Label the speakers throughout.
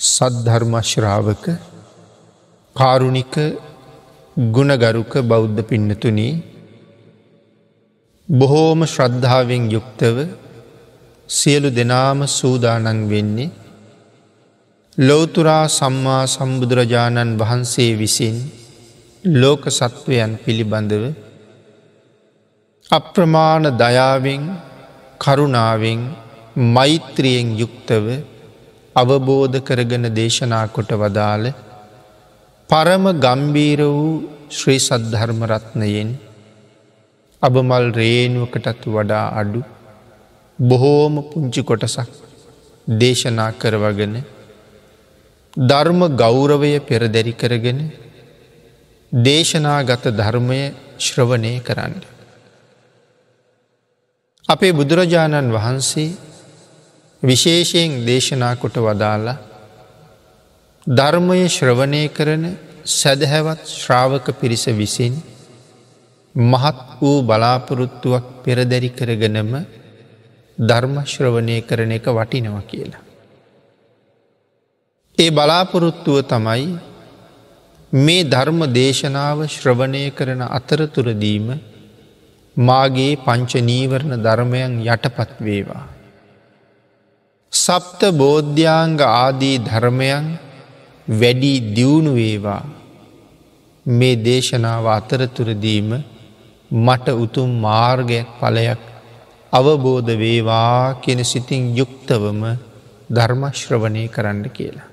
Speaker 1: සද්ධර්මශ්‍රාවක කාරුණික ගුණගරුක බෞද්ධ පින්නතුනී බොහෝම ශ්‍රද්ධාවෙන් යුක්තව සියලු දෙනාම සූදානන් වෙන්නේ ලෝතුරා සම්මා සම්බුදුරජාණන් වහන්සේ විසින් ලෝක සත්වයන් පිළිබඳව අප්‍රමාණ දයාවෙන් කරුණාවෙන් මෛත්‍රියෙන් යුක්තව අවබෝධ කරගෙන දේශනා කොට වදාළ පරම ගම්බීර වූ ශ්‍රී සද්ධර්මරත්නයෙන් අබමල් රේනුවකටත් වඩා අඩු බොහෝම පුංචි කොටසක් දේශනා කරවගෙන ධර්ම ගෞරවය පෙරදැරි කරගෙන දේශනාගත ධර්මය ශ්‍රවණය කරන්න. අපේ බුදුරජාණන් වහන්සේ විශේෂයෙන් දේශනා කොට වදාලා ධර්මය ශ්‍රවණය කරන සැදහැවත් ශ්‍රාවක පිරිස විසින් මහත් වූ බලාපොරොත්තුවක් පෙරදැරි කරගෙනම ධර්මශ්‍රවණය කරන එක වටිනව කියලා. ඒ බලාපොරොත්තුව තමයි මේ ධර්ම දේශනාව ශ්‍රවණය කරන අතරතුරදීම මාගේ පංච නීවරණ ධර්මයන් යටපත් වේවා. සප්ත බෝධ්‍යාංග ආදී ධර්මයන් වැඩි දියුණු වේවා මේ දේශනාව අතරතුරදීම මට උතුම් මාර්ගයක් පලයක් අවබෝධ වේවා කෙන සිතින් යුක්තවම ධර්මශ්‍රවණය කරන්න කියලා.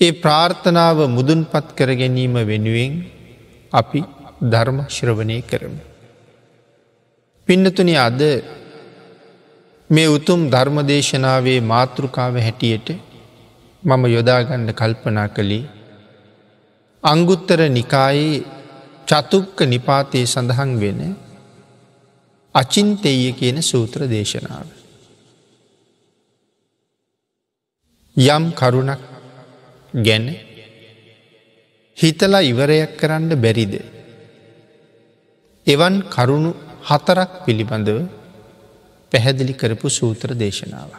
Speaker 1: ඒ ප්‍රාර්ථනාව මුදුන්පත් කර ගැනීම වෙනුවෙන් අපි ධර්මශ්‍රවණය කරමු. පින්නතුනි අද මේ උතුම් ධර්මදේශනාවේ මාතෘකාව හැටියට මම යොදාගන්න කල්පනා කළේ අංගුත්තර නිකායේ චතුක්ක නිපාතයේ සඳහන් වෙන අචින්තෙය කියන සූත්‍ර දේශනාව. යම් කරුණක් ගැන හිතලා ඉවරයක් කරන්න බැරිද. එවන් කරුණු හතරක් පිළිබඳව පැහැදිලි කරපු සූත්‍ර දේශනාව.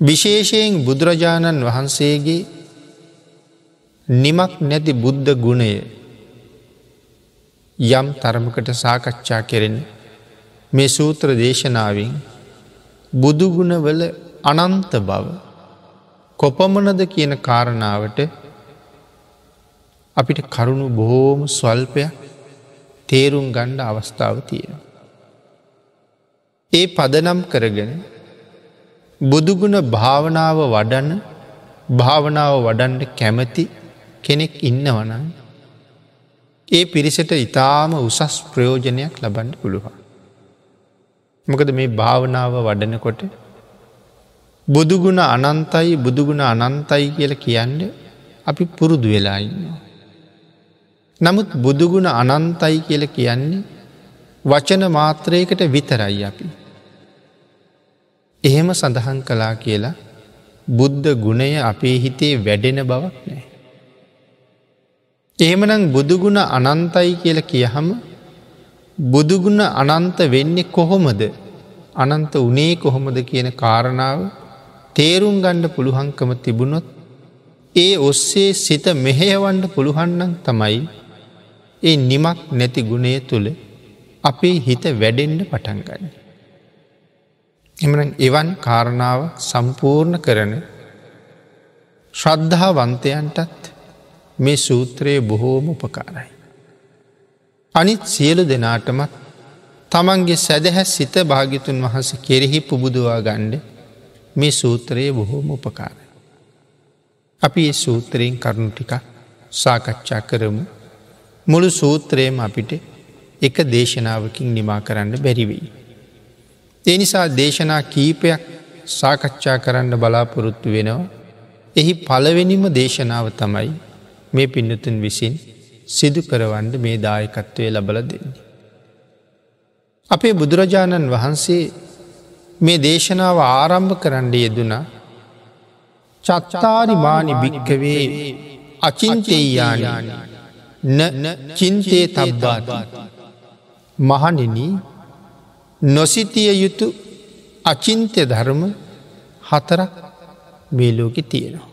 Speaker 1: විශේෂයෙන් බුදුරජාණන් වහන්සේගේ නිමක් නැති බුද්ධ ගුණය යම් තරමකට සාකච්ඡා කෙරෙන මේ සූත්‍ර දේශනාවෙන් බුදුගුණවල අනන්ත බව කොපමණද කියන කාරණාවට අපිට කරුණු බොහෝම ස්වල්පයක් තේරුම් ගණ්ඩ අවස්ථාව තියෙන. ඒ පදනම් කරගෙන බුදුගුණ භාවනාව වඩන්න භාවනාව වඩන්ඩ කැමති කෙනෙක් ඉන්නවනන් ඒ පිරිසට ඉතාම උසස් ප්‍රයෝජනයක් ලබන්න පුළුවන්. මොකද මේ භාවනාව වඩනකොට බුදුගුණ අනන්තයි බුදුගුණ අනන්තයි කියල කියන්න අපි පුරුදු වෙලා ඉන්නවා. නමුත් බුදුගුණ අනන්තයි කියල කියන්නේ වචන මාත්‍රයකට විතරයි අපි. එහෙම සඳහන් කලා කියලා බුද්ධ ගුණය අපේ හිතේ වැඩෙන බවක් නෑ. එහෙමනම් බුදුගුණ අනන්තයි කියල කියහම බුදුගුණ අනන්ත වෙන්නේ කොහොමද අනන්ත උනේ කොහොමද කියන කාරණාව තේරුම් ගණ්ඩ පුළුහංකම තිබුණොත් ඒ ඔස්සේ සිත මෙහෙයවන්ඩ පුළුහන්නන් තමයි ඒ නිමක් නැති ගුණය තුළ අපේ හිත වැඩෙන්ඩ පටන්ගන්න. එමන එවන් කාරණාව සම්පූර්ණ කරන ශ්‍රද්ධාවන්තයන්ටත් මේ සූත්‍රයේ බොහෝම උපකාරයි. අනිත් සියලු දෙනාටමත් තමන්ගේ සැදහැ සිත භාගිතුන් වහස කෙරෙහි පුබුදවා ගණ්ඩ මේ සූත්‍රයේ බොහෝම උපකාරයි. අපි ඒ සූත්‍රයෙන් කරුණු ටික සාකච්ඡා කරමු මුළු සූත්‍රයම අපිට එක දේශනාවකින් නිමා කරන්න බැරිවෙයි. ඒ නිසා දේශනා කීපයක් සාකච්ඡා කරන්න බලාපොරොත්තු වෙනවා. එහි පළවෙනිම දේශනාව තමයි මේ පින්නතුන් විසින් සිදු කරවන්ඩ මේ දායකත්වය ලබල දෙන්නේ. අපේ බුදුරජාණන් වහන්සේ මේ දේශනාව ආරම්භ කරන්න යෙදුනා චත්තාරිමානි භික්කවේ අචින්තෙයානයානයා චින්තේ තබ්බාති. මහනෙන නොසිතිය යුතු අචින්ත්‍ය ධර්ම හතරක් මේ ලෝකෙ තියෙනවා.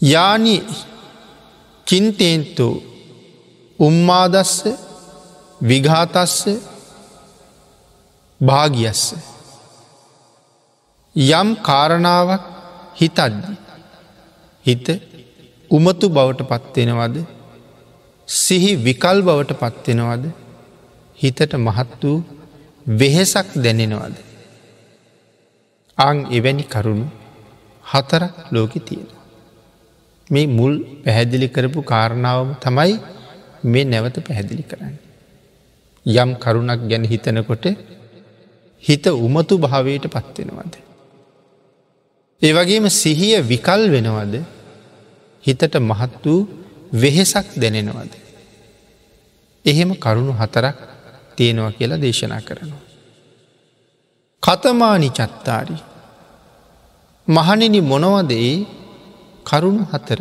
Speaker 1: යානි චින්තේන්තු උම්මාදස්ස විඝාතස්ස භාගියස්ස. යම් කාරණාවක් හිතද්දි. හිත උමතු බවට පත්වෙනවද සිහි විකල් බවට පත්වෙනවද හිතට මහත් වූ වෙහෙසක් දැනෙනවද. අං එවැනි කරුණු හතරක් ලෝකෙ තියෙන. මේ මුල් පැහැදිලි කරපු කාරණාවම තමයි මේ නැවත පැහැදිලි කරන්න. යම් කරුණක් ගැන හිතනකොට හිත උමතු භාවයට පත්වෙනවද. ඒවගේම සිහිය විකල් වෙනවද හිතට මහත් වූ වෙහෙසක් දැනෙනවද. එහෙම කරුණු හතරක් තියෙනවා කියලා දේශනා කරනවා. කතමානි චත්තාරි මහනිනි මොනවද ඒ කරුණු හතර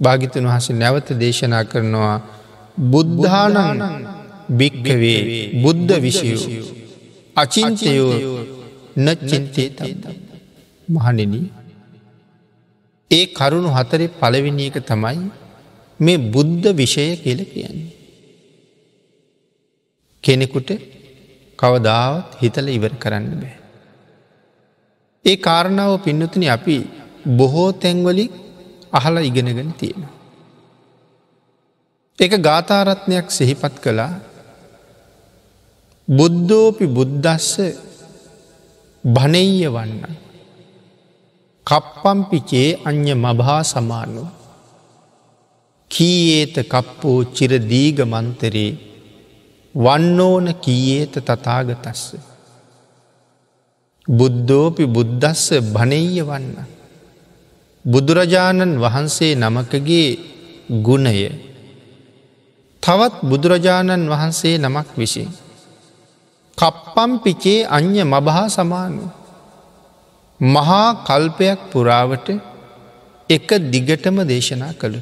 Speaker 1: භාගිතන් වහස නැවත දේශනා කරනවා බුද්ධානං භික්කවේ බුද්ධ විෂයෝ අචින්තයෝ නච්චින්තේ තයිද මහනින ඒ කරුණු හතරේ පළවෙනි එක තමයි මේ බුද්ධ විෂය කියල කියන්නේ. කෙනෙකුට කවදාවත් හිතල ඉවර කරන්න බෑ. ඒ කාරණාව පින්නතුන අපි බොහෝ තැන්වලින් අහලා ඉගෙනගෙන තියෙනවා. එක ගාථාරත්නයක් සිහිපත් කළා බුද්ධෝපි බුද්ධස්ස භනීය වන්න. කප්පම්පිචේ අ්‍ය මභා සමානුව. කීඒත කප්පෝ චිරදීග මන්තරේ වන්නෝන කීඒත තතාගතස්ස. බුද්ධෝපි බුද්ධස්ස භනීය වන්න. බුදුරජාණන් වහන්සේ නමකගේ ගුණය තවත් බුදුරජාණන් වහන්සේ නමක් විසින්. කප්පම් පිචේ අ්‍ය මබහා සමානු. මහා කල්පයක් පුරාවට එක දිගටම දේශනා කළු.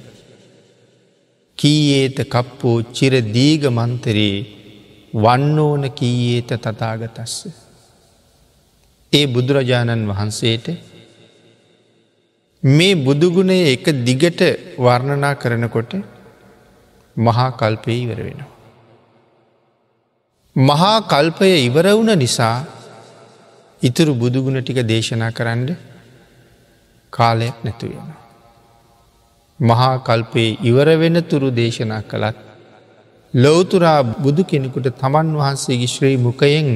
Speaker 1: කීඒත කප්පෝ චිර දීග මන්තරයේ වන්න ඕන කීඒත තතාගතස්ස. ඒ බුදුරජාණන් වහන්සේට මේ බුදුගුණය එක දිගට වර්ණනා කරනකොට මහා කල්පය ඉවර වෙනවා. මහා කල්පය ඉවර වුණ නිසා ඉතුරු බුදුගුණ ටික දේශනා කරන්න කාලයක් නැතු වෙන. මහා කල්පයේ ඉවර වෙන තුරු දේශනා කළත් ලොවතුරා බුදු කෙනෙකුට තමන් වහන්සේගේ ශ්‍රී මුකයෙන්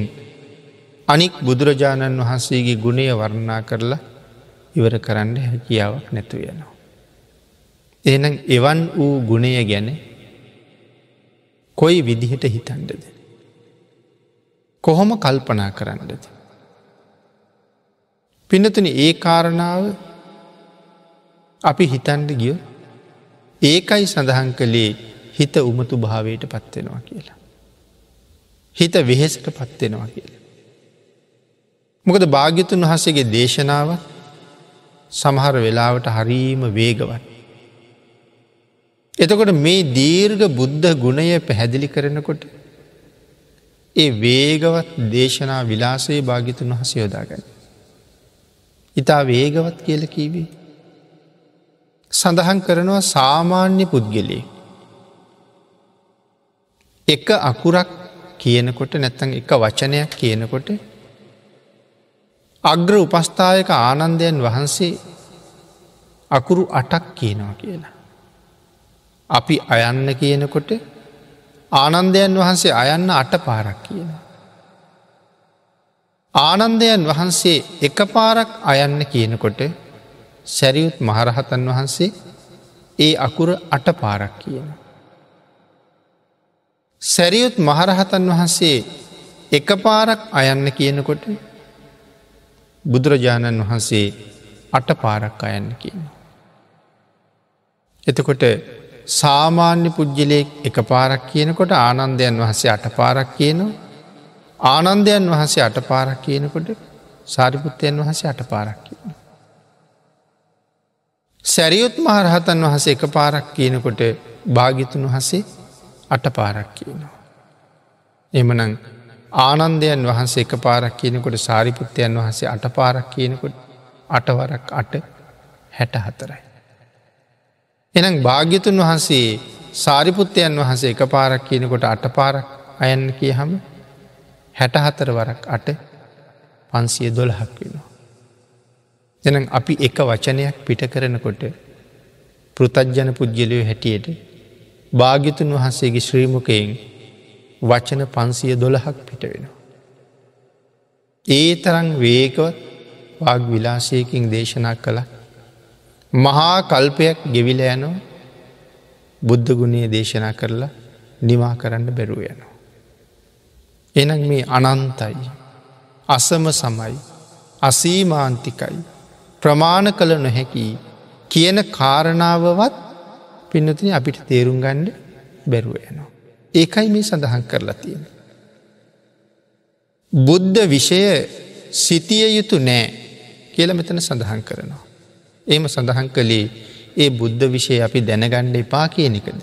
Speaker 1: අනික් බුදුරජාණන් වහන්සේගේ ගුණය වර්ණනා කරලා ඉවර කරන්න හැකියාවක් නැතු වෙනවා. එනම් එවන් වූ ගුණය ගැන කොයි විදිහට හිතන්ඩද. කොහොම කල්පනා කරන්නද. පිනතුන ඒ කාරණාව අපි හිතන්ඩ ගිය ඒකයි සඳහන් කළේ හිත උමතු භාවයට පත්වෙනවා කියලා. හිත වෙහෙසට පත්වෙනවා කියලා. මොකද භාග්‍යතුන් වහසගේ දේශනාව සමහර වෙලාවට හරීම වේගවත්. එතකොට මේ දීර්ඝ බුද්ධ ගුණය පැහැදිලි කරනකොට ඒ වේගවත් දේශනා විලාසේ භාගිතුන් වහස යොදාගන්න. ඉතා වේගවත් කියල කීවේ. සඳහන් කරනවා සාමාන්‍ය පුද්ගලේ. එක අකුරක් කියනකොට නැත්තන් එක වචනයක් කියනකොට අග්‍ර උපස්ථායක ආනන්දයන් වහන්සේ අකුරු අටක් කියනවා කියලා. අපි අයන්න කියනකොට ආනන්දයන් වහන්සේ අයන්න අට පාරක් කියන. ආනන්දයන් වහන්සේ එක පාරක් අයන්න කියනකොට සැරියුත් මහරහතන් වහන්සේ ඒ අකුර අට පාරක් කියන. සැරියුත් මහරහතන් වහන්සේ එක පාරක් අයන්න කියනකොට බුදුරජාණන් වහන්සේ අට පාරක් අයන්න කියන. එතකොට සාමාන්‍ය පුද්ගලයෙක් එක පාරක් කියනකොට ආනන්දයන් වහසේ අට පාරක් කියනවා ආනන්දයන් වහසේ අට පාරක් කියනකොට සාරිපුත්තයන් වහසේ අට පාරක් කියන. සැරියුත් මහරහතන් වහසේ එක පාරක් කියනකොට භාගිතුන් වහසේ අට පාරක් කියනවා. එමනං ආනන්දයන් වහන්සේ එක පාරක් කියනකොට සාරිපුත්තයන් වහන්සේ අට පාරක් කියනකොට අටවරක් අට හැට හතරයි. එනම් භාග්‍යතුන් වහන්සේ සාරිපුත්තයන් වහන්සේ එක පාරක් කියනකොට අට පාරක් අයන්න කිය හම හැටහතර වරක් අට පන්සිය දොළහක් වෙනවා. එනම් අපි එක වචනයක් පිට කරනකොට පෘතජ්ජන පුද්ගලයෝ හැටියට භාගිතුන් වහන්සේගේ ශ්‍රීමකයෙන් වචන පන්සිය දොළහක් පිට වෙනවා. ඒ තරං වේකවත් වාග විලාශයකින් දේශනා කළ මහා කල්පයක් ගෙවිල යනෝ බුද්ධ ගුණය දේශනා කරලා නිවා කරන්න බැරුව යනවා. එනම් මේ අනන්තයි අසම සමයි අසීමාන්තිකයි ප්‍රමාණ කළ නොහැකි කියන කාරණාවවත් පින්නතින අපිට තේරුම් ගණ්ඩ බැරුව යනවා. ඒකයි මේ සඳහන් කරලා තියෙන. බුද්ධ විෂය සිතිය යුතු නෑ කියල මෙතන සඳහන් කරනවා. ඒම සඳහන් කළේ ඒ බුද්ධ විෂය අපි දැනගණ්ඩ එපා කියන එකද.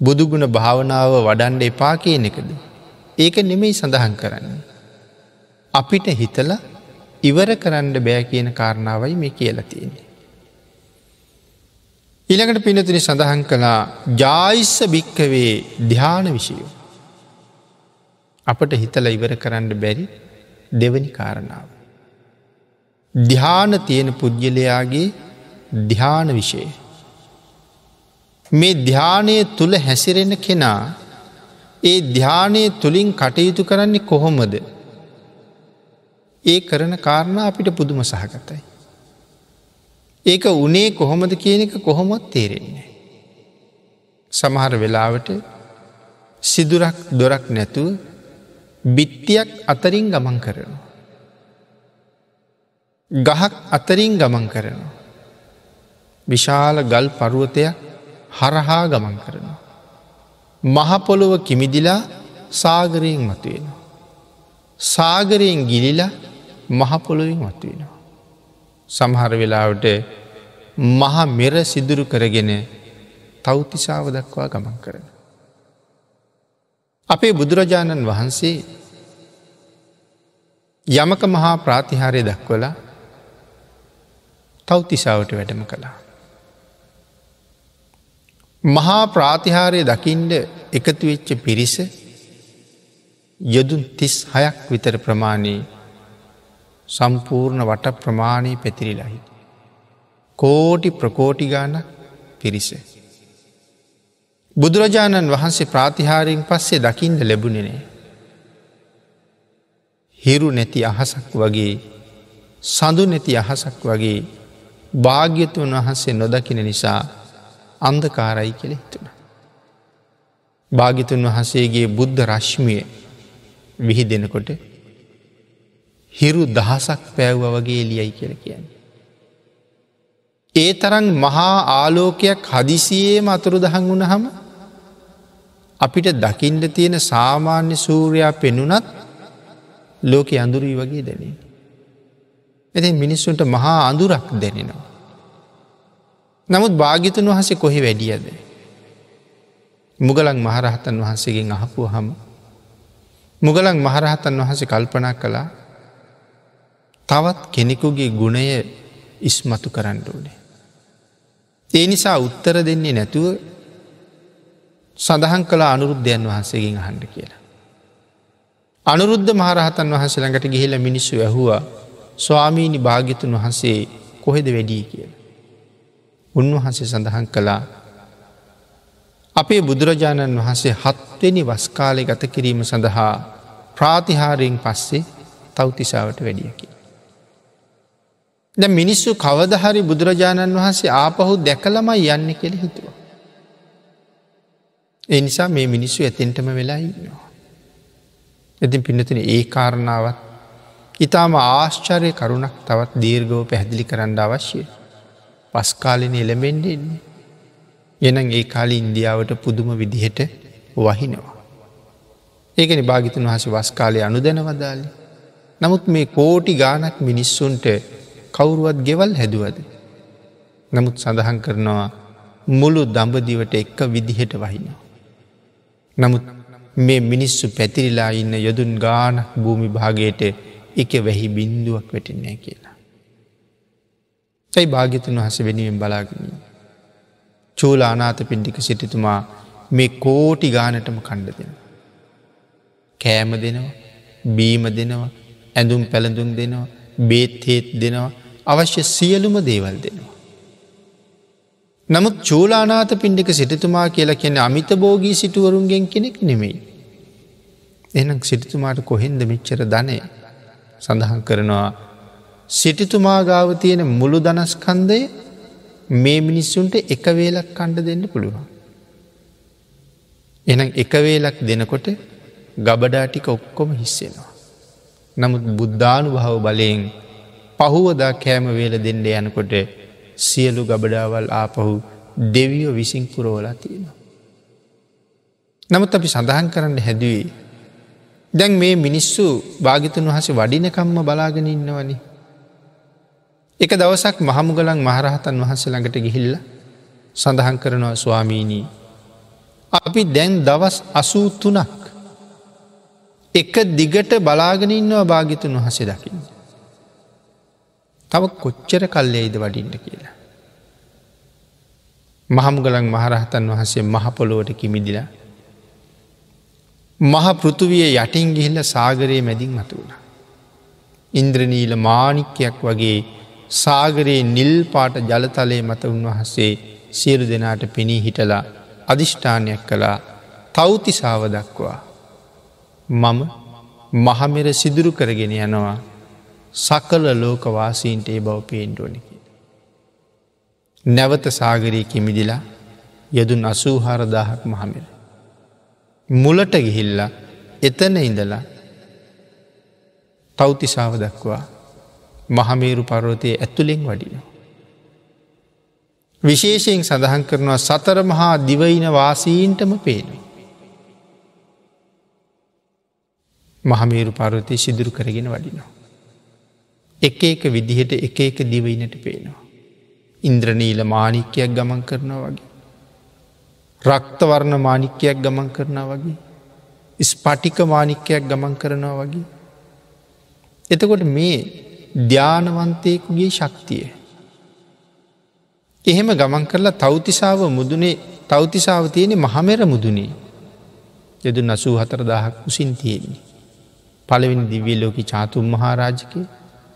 Speaker 1: බුදුගුණ භාවනාව වඩන්ඩ එපා කියන එකද. ඒක නෙමෙයි සඳහන් කරන්න. අපිට හිතල ඉවර කරන්න බෑ කියන කාරණාවයි මේ කියලා තියෙන්නේ. ඉළඟට පිනතින සඳහන් කළා ජායිස්ස භික්කවේ ධ්‍යාන විෂයෝ. අපට හිතල ඉවර කරන්න බැරි දෙවනි කාරණාව. ධ්‍යාන තියෙන පුද්ගලයාගේ ධ්‍යාන විෂය. මේ ධ්‍යානය තුළ හැසිරෙන කෙනා ඒ ධ්‍යානය තුළින් කටයුතු කරන්නේ කොහොමද. ඒ කරන කාරණ අපිට පුදුම සහගතයි. ඒක උනේ කොහොමද කියන එක කොහොමත් තේරෙන්නේ. සමහර වෙලාවට සිදුරක් දොරක් නැතුව බිත්තියක් අතරින් ගමන් කරනවා. ගහක් අතරින් ගමන් කරනවා. විශාල ගල් පරුවතයක් හරහා ගමන් කරනවා. මහපොළොව කිමිදිලා සාගරයෙන් මතුවෙනවා. සාගරයෙන් ගිලිලා මහපොළොවින් මතුවෙනවා. සමහර වෙලාවට මහ මෙර සිදුරු කරගෙන තෞතිසාව දක්වා ගමන් කරන. අපේ බුදුරජාණන් වහන්සේ යමක මහා ප්‍රාතිහාරය දක්වලා තෞතිසාවට වැඩම කළා. මහා ප්‍රාතිහාරය දකිින්ඩ එකතු වෙච්ච පිරිස යොදුන් තිස් හයක් විතර ප්‍රමාණයේ සම්පූර්ණ වට ප්‍රමාණී පැතිරිලාහි. කෝටි ප්‍රකෝටිගාන පිරිස. බුදුරජාණන් වහන්සේ ප්‍රාතිහාරයෙන් පස්සේ දකිින්ද ලැබුණනේ. හිරු නැති අහසක් වගේ සඳු නැති අහසක් වගේ භාග්‍යතුන් වහන්සේ නොදකින නිසා අන්දකාරයි කෙළෙ හිතුන. භාගිතුන් වහසේගේ බුද්ධ රශ්මිය විහි දෙනකොට හිරු දහසක් පැව්ව වගේ එලියයි කියල කියන්න. ඒ තරන් මහා ආලෝකයක් හදිසියේම අතුරු දහන් වුණ හම අපිට දකිින්ට තියෙන සාමාන්‍ය සූරයා පෙනුනත් ලෝක අඳුරී වගේ දැනේ. ඇති මිනිස්සුන්ට මහා අඳුරක් දැනෙනවා. නමුත් භාගිතන් වහසේ කොහෙ වැඩියද. මුගලන් මහරහතන් වහන්සේගෙන් අහපු හම මුගලන් මහරහතන් වහසේ කල්පනා කළා තවත් කෙනෙකුගේ ගුණය ඉස්මතු කරන්න ඕනේ. ඒ නිසා උත්තර දෙන්නේ නැතුව සඳහන් කළ අනුරුද්ධයන් වහන්සේගෙන් අහන්ඩ කියලා. අනුරුද්ධ මහරහතන් වහන්සේ ළඟට ගිහිල මිනිස්සු ඇහුවා ස්වාමීණි භාගිතුන් වහන්සේ කොහෙද වැඩී කියල. උන්වහන්සේ සඳහන් කළා අපේ බුදුරජාණන් වහන්සේ හත්වෙනි වස්කාලය ගත කිරීම සඳහා ප්‍රාතිහාරයෙන් පස්සේ තෞතිසාවට වැඩියකි. ද මිනිස්සු කවදහරි බුදුරජාණන් වහන්සේ ආපහු දැකලමයි යන්න කෙළ හිතුව. ඒ නිසා මේ මිනිස්සු ඇතෙන්ටම වෙලා ඉන්නවා. ඇතින් පින්නතින ඒ කාරණාවත් ඉතාම ආශ්චරය කරුණක් තවත් දීර්ගව පැහැදිලි කරන්න අවශ්‍යය. පස්කාලෙන එළමෙන්ඩෙන්නේ. එනම් ඒ කාලි ඉන්දියාවට පුදුම විදිහට වහිනවා. ඒකනි භාගිතන් වහස වස්කාලය අනු දැනවදාලි. නමුත් මේ කෝටි ගානක් මිනිස්සුන්ට කවුරුවත් ගෙවල් හැදුවද. නමුත් සඳහන් කරනවා මුළු දඹදිවට එක්ක විදිහට වහිනවා. නමුත් මේ මිනිස්සු පැතිරිලා ඉන්න යොදුන් ගානක් භූමි භාගයට එක වැහි බින්දුවක් වැටින්නේ කියලා. ඇයි භාගිතුන් වහස වෙනුවෙන් බලාගෙන. චූල අනාත පින්ඩික සිටිතුමා මේ කෝටි ගානටම කණ්ඩ දෙෙන. කෑම දෙනවා බීම දෙනවා ඇඳුම් පැළඳුම් දෙනවා බේත්හේත් දෙනවා අවශ්‍ය සියලුම දේවල් දෙනවා. නමුත් චූලානාත පින්ඩික සිටිතුමා කියලා කියන අමිත බෝගී සිටුවරුන්ගෙන් කෙනෙක් නෙමෙයි. එනම් සිටිතුමාට කොහෙන්ද මිච්චර ධනය සඳහන් කරනවා සිටිතුමා ගාව තියෙන මුළු දනස්කන්දය මේ මිනිස්සුන්ට එක වේලක් කණ්ඩ දෙන්න පුළුවන්. එනම් එක වේලක් දෙනකොට ගබඩා ටික ඔක්කොම හිස්සෙනවා. නමුත් බුද්ධානු භව බලයෙන් පහුවදා කෑම වේල දෙන්න යනකොට සියලු ගබඩාවල් ආපහු දෙවියෝ විසින් පුරෝලා තියෙනවා. නමුත් අපි සඳහන් කරන්න හැදුවේ. දැන් මේ මිනිස්සු භාගිතන් වහස වඩිනකම්ම බලාගෙන ඉන්නවනි. එක දවසක් මහමුගලන් මහරහතන් වහන්ස ළඟට ගිහිල්ල සඳහන් කරනවා ස්වාමීණී. අපි දැන් දවස් අසූ තුනක් එක දිගට බලාගෙන ඉන්නවා භාගිතුන් වහස දකින්න. තව කොච්චර කල්ලේයිද වඩින්න කියලා. මහමුගලන් මහරහතන් වහන්සේ මහපොලෝට කිමිදිලා. මහ පෘතුවිය යටින් ගිහිල්ල සාගරයේ මැදින් මතු වුණ. ඉන්ද්‍රනීල මානික්‍යයක් වගේ සාගරයේ නිල් පාට ජලතලය මත උන්වහසේ සියලු දෙනාට පෙනී හිටලා අධිෂ්ඨානයක් කළා තෞතිසාව දක්වා. මම මහමෙර සිදුරු කරගෙන යනවා සකල ලෝකවාසීන්ට ඒ බව පේන්ඩුවනකි. නැවත සාගරී කිමිදිලා යදුන් අසූහාරදාහක් මහමෙර. මුලට ගිහිල්ලා එතන ඉඳලා තෞතිසාව දක්වා මහමේරු පරවතය ඇතුළෙන් වඩින. විශේෂයෙන් සඳහන් කරනවා සතර මහා දිවයින වාසීන්ටම පේනවා. මහමේරු පරවතය සිදුරු කරගෙන වඩිනවා. එක එක විදිහට එක එක දිවයිනට පේනවා. ඉන්ද්‍රනීල මානික්‍යයක් ගමන් කරනවා වගේ. රක්තවර්ණ මානික්‍යයක් ගමන් කරනා වගේ. ස්පටික මානික්‍යයක් ගමන් කරනවා වගේ. එතකොට මේ ධ්‍යානවන්තයකුගේ ශක්තිය. එහෙම ගමන් කරලා තෞතිසාව මුදුනේ තෞතිසාව තියෙනෙ මහමෙර මුදුනේ යදු නසූ හතර දාහක් උසින් තියෙන්නේ. පළවෙනි දිවිය ලෝක චාතුම් මහාරාජකය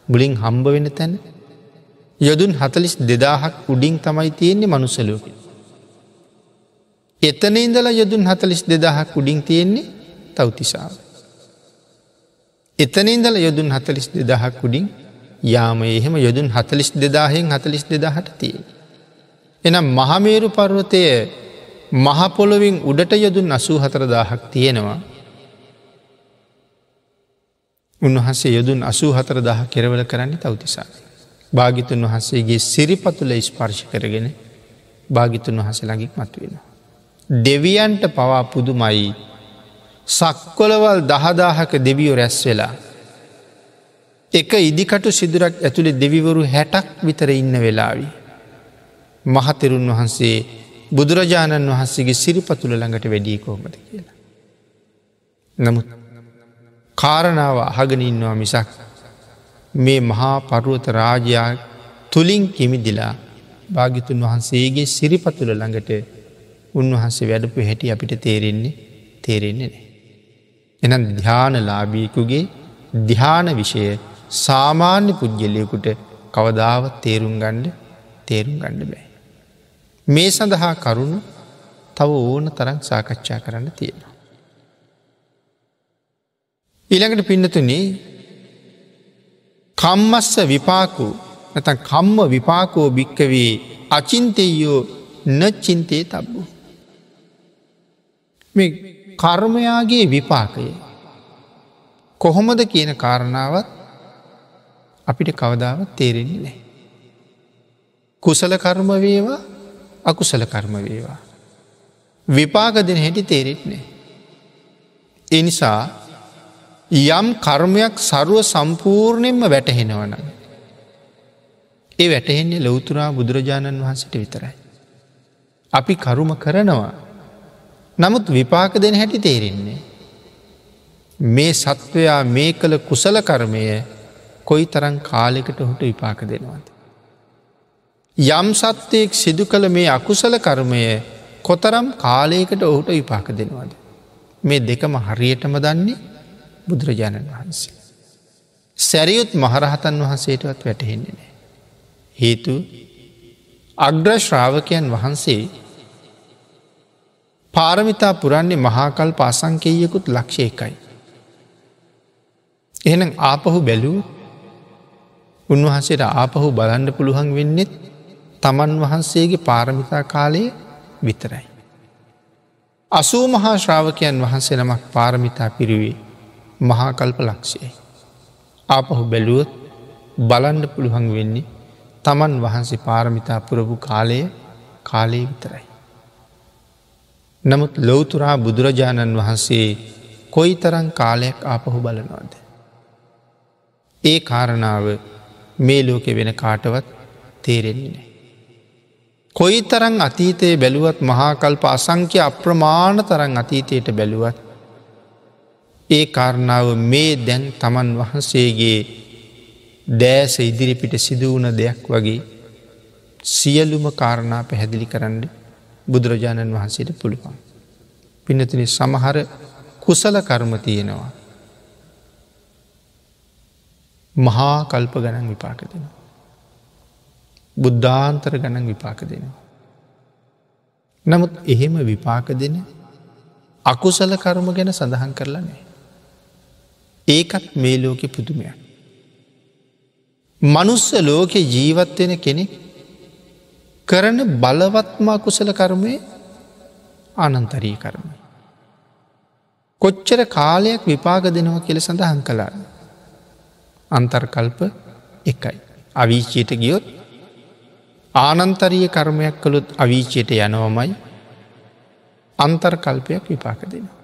Speaker 1: බුලින් හම්බ වෙන තැන යොදුන් හතලිස් දෙදාහක් උඩින් තමයි තියෙන්නේ මනුසලෝක. එතන ඉඳලා යොදුන් හතලිස් දෙදාහක් උඩින් තියෙන්නේ තවතිසාාව. එතන ඉඳල යොදුන් හතලිස් දෙදහක් උඩින් යාම එහෙම යොදුන් හතලිස් දෙදාහෙන් හතලිස් දෙදාහට තිය. එනම් මහමේරු පර්වතය මහපොළොවින් උඩට යොදුන් අසූ හතරදාහක් තියෙනවා උන්වහන්සේ යොදුන් අසූ හතර දහ කෙරවල කරන්නේ තවතිසා. භාගිතුන් වහන්සේගේ සිරිපතුල ස්පර්ශ කරගෙන භාගිතුන් වහස ළඟික් මත්වෙන. දෙවියන්ට පවා පුදුමයි සක්කොලවල් දහදාහක දෙවියෝ රැස් වෙලා. එක ඉදිකටු සිදුරක් ඇතුළේ දෙවිවරු හැටක් විතර ඉන්න වෙලාවි. මහතෙරුන් වහන්සේ බුදුරජාණන් වහන්සේගේ සිරිපතුල ළඟට වැඩී කෝමද කියලා. නමුත් කාරණාව අහගෙන ඉන්නවා මිසක් මේ මහා පරුවත රාජයා තුළින් කිමිදිලා භාගිතුන් වහන්සේගේ සිරිපතුල ළඟට උන්වහන්සේ වැඩපු හැටි අපිට තේරෙන්නේ තේරෙන්නේ නෑ. එනම් ධ්‍යානලාබීකුගේ ධ්‍යාන විෂය සාමාන්‍ය පුද්ගලයකුට කවදාවත් තේරුම් ගණ්ඩ තේරුම් ගණ්ඩ බෑ. මේ සඳහා කරුණු තව ඕන තරම් සාකච්ඡා කරන්න තියෙනවා. ඊළඟට පින්නතුන කම්මස්ස විපාකු නැත කම්ම විපාකෝ භික්කවේ අචින්තයෝ නච්චින්තේ තබ්බු. මේ කර්මයාගේ විපාකය කොහොමද කියන කාරණාවත් අපිට කවදාවත් තේරෙන්නේ නෑ. කුසල කර්ම වේවා අකුසල කර්ම වේවා. විපාක දෙන හැටි තේරෙත් නෑ. එනිසා යම් කර්මයක් සරුව සම්පූර්ණයෙන්ම වැටහෙනවන. ඒ වැටහෙන්නේ ලොවතුරා බුදුරජාණන් වහන්සට විතරයි. අපි කරුම කරනවා නමුත් විපාක දෙන හැටි තේරෙන්නේ. මේ සත්වයා මේ කළ කුසල කර්මය කොයි තරන් කාලෙකට හුට විපාක දෙනවද. යම් සත්වයෙක් සිදු කළ මේ අකුසල කර්මය කොතරම් කාලයකට ඔහුට විපාක දෙනවද. මේ දෙකම හරියටම දන්නේ බුදුරජාණන් වහන්සේ. සැරියුත් මහරහතන් වහන්සේටවත් වැටහෙන්නේ නෑ. හේතු අග්‍ර ශ්‍රාවකයන් වහන්සේ පාරමිතා පුරන්නේ මහාකල් පාසංකේයකුත් ලක්ෂය එකයි. එහෙනම් ආපහු බැලූ උන්වහන්සේට ආපහු බලන්න පුළුවන් වෙන්නෙත් තමන් වහන්සේගේ පාරමිතා කාලය විතරයි. අසූ මහා ශ්‍රාවකයන් වහන්සේ නමක් පාරමිතා පිරිවේ මහාකල්ප ලක්ෂයයි. ආපහු බැලුවොත් බලන්ඩ පුළුවන් වෙන්නේ තමන් වහන්සේ පාරමිතා පුරපු කාලය කාලය විතරයි. නමුත් ලොවතුරා බුදුරජාණන් වහන්සේ කොයි තරන් කාලයක් ආපහු බලනවාද. ඒ කාරණාව මේ ලෝකෙ වෙන කාටවත් තේරෙන්නේ නෑ. කොයි තරං අතීතයේ බැලුවත් මහාකල්ප අසංක්‍ය අප්‍රමාණ තරං අතීතයට බැලුවත් ඒ කාරණාව මේ දැන් තමන් වහන්සේගේ දෑස ඉදිරිපිට සිදුවන දෙයක් වගේ සියලුම කාරණා පැහැදිලි කරන්න බුදුරජාණන් වහන්සේට පුළුවන්. පිනතින සමහර කුසල කර්ම තියෙනවා. මහා කල්ප ගණන් විපාක දෙනවා. බුද්ධාන්තර ගණන් විපාක දෙනවා. නමුත් එහෙම විපාක දෙන අකුසල කර්ම ගැන සඳහන් කරලා නෑ. ඒකත් මේ ලෝකෙ පුදුමයක්. මනුස්ස ලෝකෙ ජීවත්වෙන කෙනෙක් කරන බලවත්ම අකුසල කර්මය අනන්තරී කර්මය. කොච්චර කාලයක් විපාක දෙනවා කියල සඳහන් කලා. අන්තර්කල්ප එකයි. අවිීචයට ගියොත් ආනන්තරිය කර්මයක් කළුත් අවිීචයට යනවමයි අන්තර්කල්පයක් විපාක දෙනවා.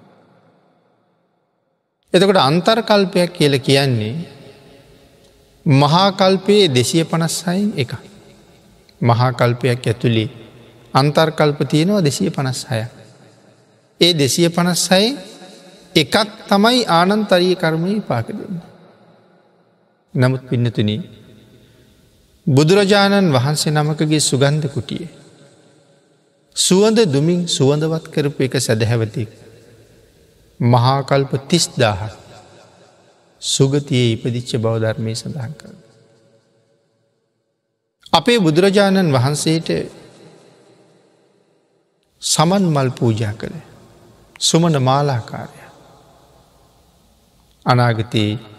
Speaker 1: එතකොට අන්තර්කල්පයක් කියල කියන්නේ මහාකල්පයේ දෙසිය පනස්සයින් එක. මහාකල්පයක් ඇතුළේ අන්තර්කල්ප තියෙනවා දෙසිය පනස් හය. ඒ දෙසිය පනස්සයි එකක් තමයි ආනන්තරිය කර්මය පාක දෙන්න. නමුත් පින්නතුන බුදුරජාණන් වහන්සේ නමකගේ සුගන්ධ කුටිය. සුවඳ දුමින් සුවඳවත් කරපු එක සැදැහැවතික්. මහාකල්ප තිස්දාහ සුගතියේ ඉපදිච්ච බවධර්මය සඳහන් කර. අපේ බුදුරජාණන් වහන්සේට සමන් මල් පූජා කළ සුමන මාලාකාරය. අනාගතයේ